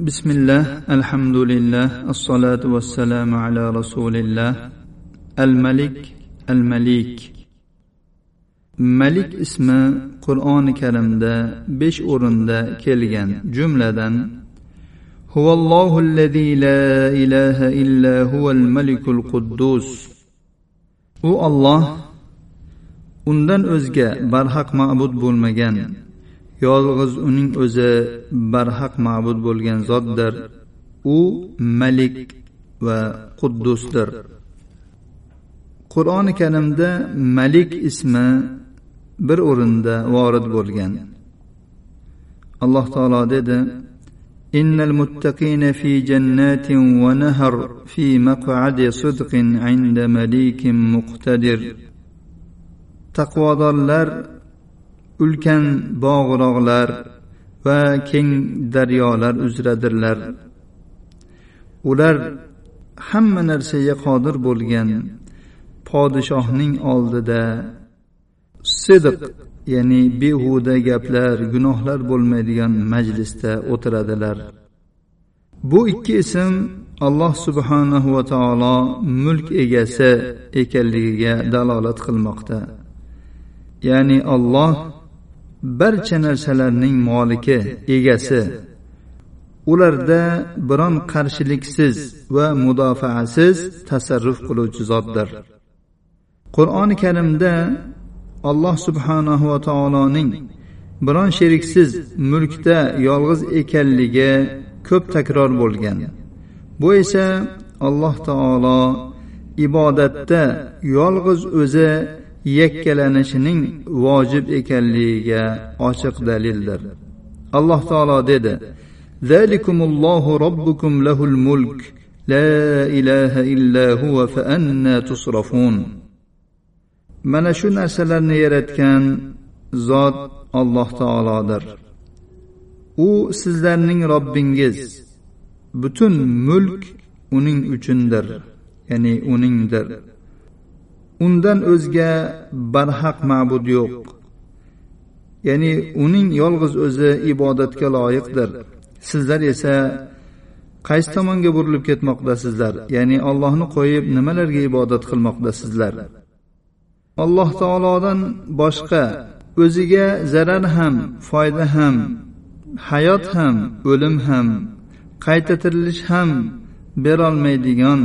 بسم الله الحمد لله الصلاة والسلام على رسول الله الملك المليك malik ismi qur'oni karimda besh o'rinda kelgan jumladan huvallohu allazi la ilaha illa huval malikul quddus u olloh undan o'zga barhaq ma'bud bo'lmagan yolg'iz uning o'zi barhaq ma'bud bo'lgan zotdir u malik va quddusdir qur'oni karimda malik ismi bir o'rinda vorid bo'lgan alloh taolo dedi إن المتقين في جنات ونهر في مقعد صدق عند مليك مقتدر taqvodorlar ulkan bog'rog'lar va keng daryolar uzradirlar. Ular hamma narsaga qodir bo'lgan podshohning oldida sidiq ya'ni behuda gaplar gunohlar bo'lmaydigan majlisda o'tiradilar. Bu ikki ism alloh subhanahu va taolo mulk egasi ekanligiga dalolat qilmoqda. Ya'ni olloh barcha narsalarning moliki egasi. Ularda biron qarshiliksiz va mudofaasiz tasarruf qiluvchi zotdir. Qur'oni karimda alloh subhanahu va taoloning biron sheriksiz mulkda yolg'iz ekanligi ko'p takror bo'lgan. Bu esa alloh taolo ibodatda yolg'iz o'zi yakkalanishining vojib ekanligiga ochiq dalildir. Alloh taolo dedi zalikumullohu robbukum lahul mulk la ilaha illa huwa fa anna tusrafun. Mana shu narsalarni yaratgan zot alloh taolodir. U sizlarning robbingiz. Butun mulk uning uchundir ya'ni uningdir. Undan o'zga barhaq ma'bud yo'q. Ya'ni uning yolg'iz o'zi ibodatga loyiqdir. Sizlar esa qaysi tomonga burilib ketmoqdasizlar? Ya'ni ollohni qo'yib nimalarga ibodat qilmoqdasizlar? Alloh taolodan boshqa o'ziga zarar ham foyda ham hayot ham o'lim ham qayta tirilish ham berolmaydigan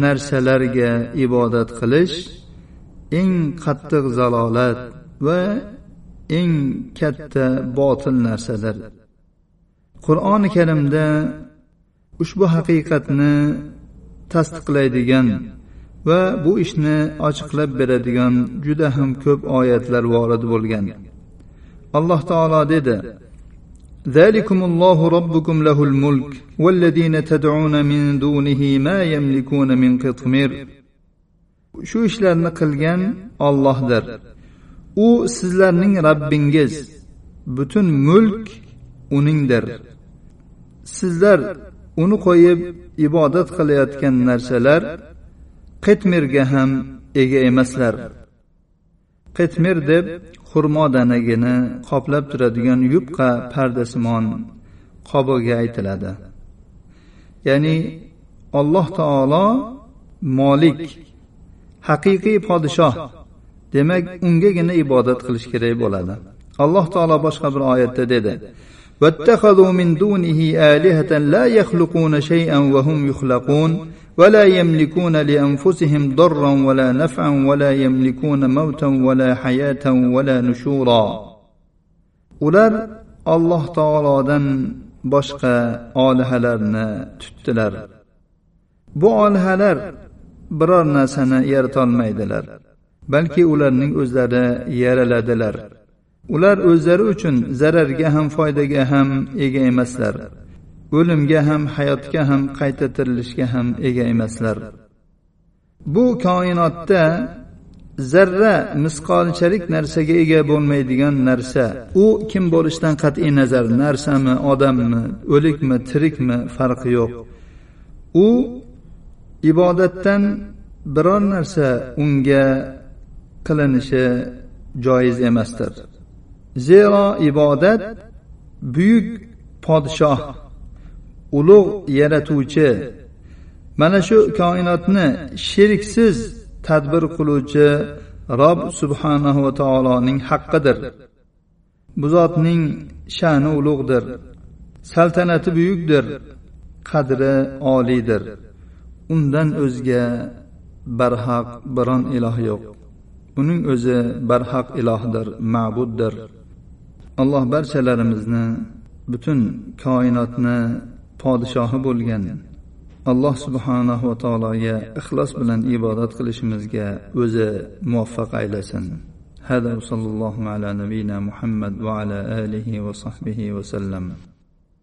narsalarga ibodat qilish eng qattiq zalolat va eng katta botil narsadir. Qur'oni karimda ushbu haqiqatni tasdiqlaydigan va bu ishni ochiqlab beradigan juda ham ko'p oyatlar vorid bo'lgan. Alloh taolo dedi ذلكم الله ربكم له الملك والذين تدعون من دونه ما يملكون من قطمير shu ishlarni qilgan ollohdir u sizlarning robbingiz butun mulk uningdir sizlar uni qo'yib ibodat qilayotgan narsalar qitmirga ham ega emaslar qitmir deb xurmo danagini qoplab turadigan yupqa pardasimon qobiga aytiladi ya'ni alloh taolo molik haqiqiy podshoh demak ungagina ibodat qilish kerak bo'ladi alloh taolo boshqa bir oyatda dedi واتخذوا من دونه آلهة لا يخلقون شيئا وهم يخلقون ولا يملكون لأنفسهم ضرا ولا نفعا ولا يملكون موتا ولا حياة ولا نشورا ular alloh taolodan boshqa olihalarni tutdilar bu olihalar biror narsani yaratolmaydilar balki ularning o'zlari yaraladilar ular o'zlari uchun zararga ham foydaga ham ega emaslar O'limga ham hayotga ham qayta tirilishga ham ega emaslar. Bu koinotda zarra misqolchalik narsaga ega bo'lmaydigan narsa. U kim bo'lishidan qat'iy nazar narsami odammi o'likmi tirikmi farqi yo'q. U ibodatdan biror narsa unga qilinishi joiz emasdir. Zero ibodat buyuk podshoh ulug' yaratuvchi. Mana shu koinotni sheriksiz tadbir qiluvchi rob subhanahu va taoloning haqqidir. Bu zotning sha'ni ulug'dir saltanati buyukdir qadri oliydir. Undan o'zga barhaq biron iloh yo'q. Uning o'zi barhaq ilohdir ma'buddir. Alloh barchalarimizni butun koinotni podshohi bo'lgan alloh subhanahu va taologa ixlos bilan ibodat qilishimizga o'zi muvaffaq aylasin هذا وصلى الله على نبينا محمد وعلى اله وصحبه وسلم